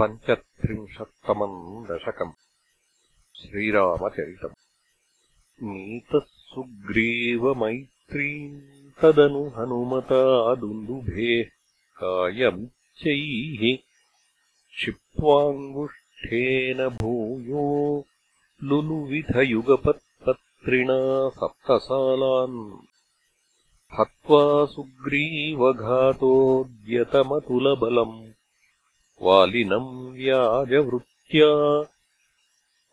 पञ्चत्रिंशत्तमम् दशकम्। श्रीरामचरितम्। नीतः सुग्रीवमैत्रीम् तदनु हनुमता दुन्दुभेः कायमिच्चैः क्षिप्त्वाङ्गुष्ठेन भूयो लुलुविधयुगपत्पत्रिणा सप्तसालान्। हत्वा सुग्रीवघातोद्यतमतुलबलम् वालिनम् व्याजवृत्त्या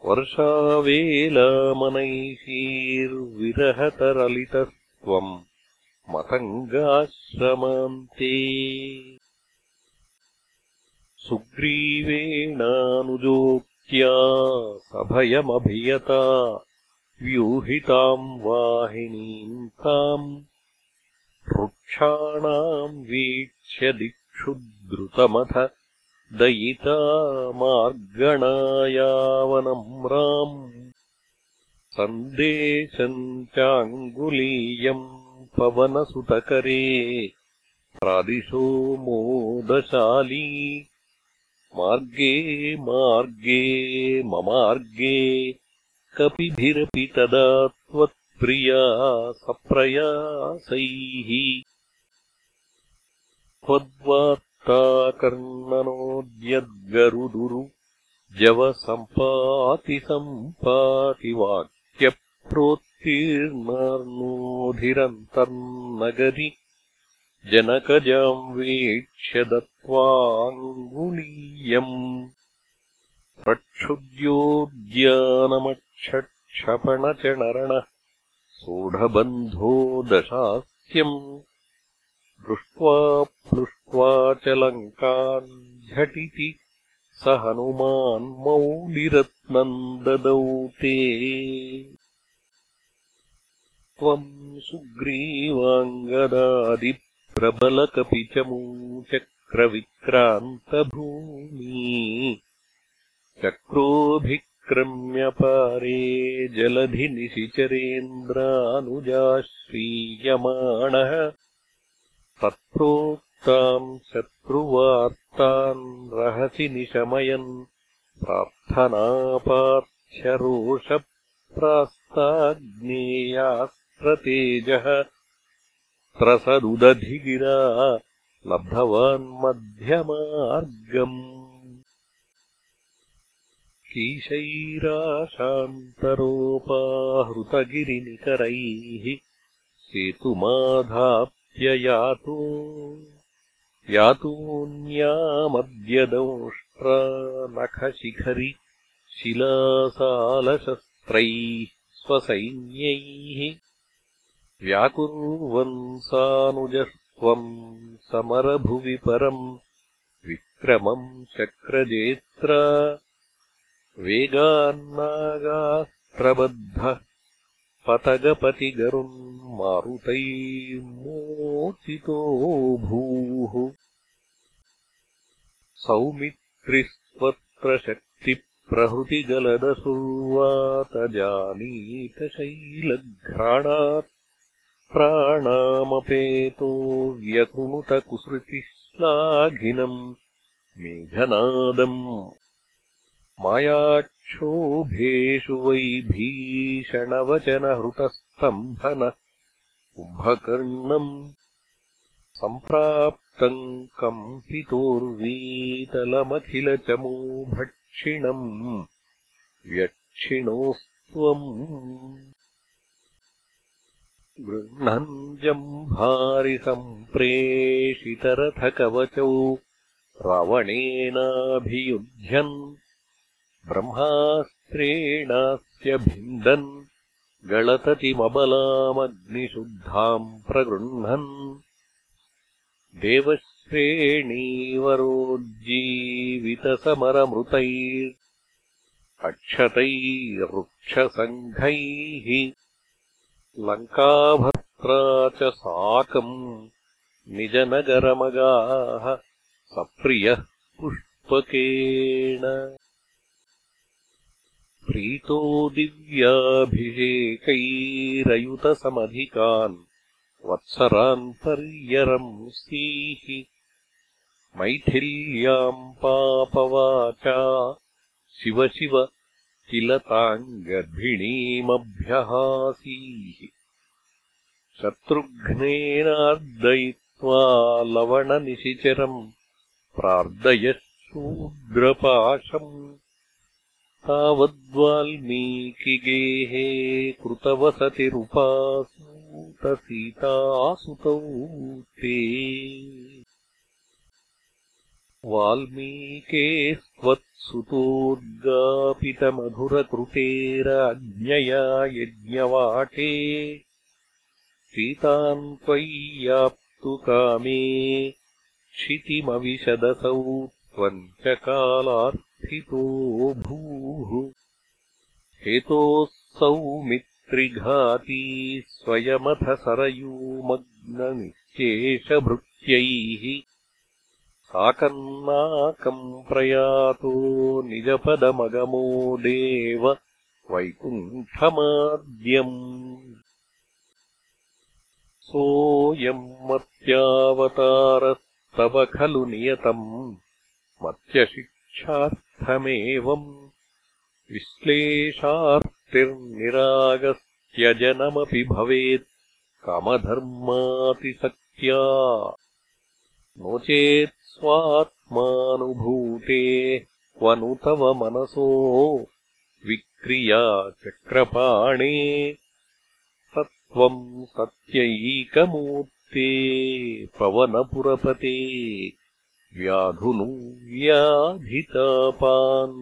वर्षावेलामनैषीर्विरहतरलितस्त्वम् मतङ्गाश्रमान्ते। सुग्रीवेणानुजोक्त्या सभयमभियता व्यूहिताम् वाहिनीम् ताम् वृक्षाणाम् वीक्ष्य दिक्षु द्रुतमथ दयिता मार्गणायावनम्राम् सन्देशम् चाङ्गुलीयम् पवनसुतकरे प्रादिशो मोदशाली। मार्गे मार्गे ममार्गे कपिभिरपि तदा त्वत्प्रिया सप्रयासैः वाक्यप्रोत्तीर्णार्णोधिरन्तर्नगरि जनकजाम् वीक्ष्य दत्त्वाङ्गुलीयम् प्रक्षुद्योद्यानमक्षक्षपणचणरणः सोढबन्धो दशास्त्यम् दृष्ट्वा प्लुष्ट्वा च लङ्काम् झटिति स हनुमान्मौलिरत्नम् ददौ ते त्वम् सुग्रीवाङ्गदादिप्रबलकपिचमूचक्रविक्रान्तभूमी चक्रोऽभिक्रम्यपारे जलधिनिशिचरेन्द्रानुजाश्रीयमाणः तत्प्रोक्ताम् शत्रुवार्तान् रहसि निशमयन् प्रार्थनापार्थ्यरोषप्रास्ताग्नेयास्त्रतेजः त्रसदुदधिगिरा लब्धवान्मध्यमार्गम् कीशैराशान्तरोपाहृतगिरिनिकरैः सेतुमाधाप् यातो यातोऽन्यामद्यदंष्ट्रा नखशिखरि शिलासालशस्त्रैः स्वसैन्यैः व्याकुर्वन् सानुजस्त्वम् समरभुवि परम् विक्रमम् चक्रजेत्रा वेगान्नागास्त्रबद्धः पतगपतिगरुन् मारुतैर्मोचितो भूः सौमित्रिस्त्वत्र शक्तिप्रहृतिगलदसुर्वातजानीतशैलघ्राणात् प्राणामपेतो व्यकृणुतकुसृतिश्लाघिनम् मेघनादम् मायाक्षोभेषु वै भीषणवचनहृतस्तम्भन कुम्भकर्णम् सम्प्राप्तम् कम्पितोर्वीतलमखिलचमूभक्षिणम् व्यक्षिणोस्त्वम् गृह्णन् जम्भारिसम्प्रेषितरथकवचौ रावणेनाभियुध्यन् ब्रह्मास्त्रेणास्य भिन्दन् गळततिमबलामग्निशुद्धाम् प्रगृह्णन्। देवश्रेणीवरोज्जीवितसमरमृतैर् अक्षतैरुक्षसङ्घैः लङ्काभर्त्रा च साकम् निजनगरमगाः सप्रियः पुष्पकेण प्रीतो दिव्याभिषेकैरयुतसमधिकान् वत्सरान् पर्यरंसीः मैथिल्याम् पापवाचा शिव शिव किल ताम् गर्भिणीमभ्यहासीः शत्रुघ्नेनार्दयित्वा लवणनिशिचरम् प्रार्दयः शूद्रपाशम् तावद्वाल्मीकिगेहे कृतवसतिरुपासूतसीतासुतौ ते। वाल्मीकेस्त्वत्सुतोद्गापितमधुरकृतेराज्ञया यज्ञवाटे सीताम् त्वय्याप्तु कामे क्षितिमविशदसौ त्वम् च कालार्थितो भूः हेतोः मित्रिघाती स्वयमथ सरयूमग्ननिश्चेषभृत्यैः साकन्नाकम् प्रयातो निजपदमगमो देव वैकुण्ठमाद्यम्। सोऽयम् मत्यावतारस्तव खलु नियतम् मत्यशिक्षार्थमेवम् विश्लेषार्तिर्निरागस्त्यजनमपि भवेत् कामधर्मातिसक्त्या नो चेत् स्वात्मानुभूते क्व नु तव मनसो विक्रिया चक्रपाणे सत्त्वम् सत्यैकमूर्ते पवनपुरपते व्याधुनु व्याधितापान्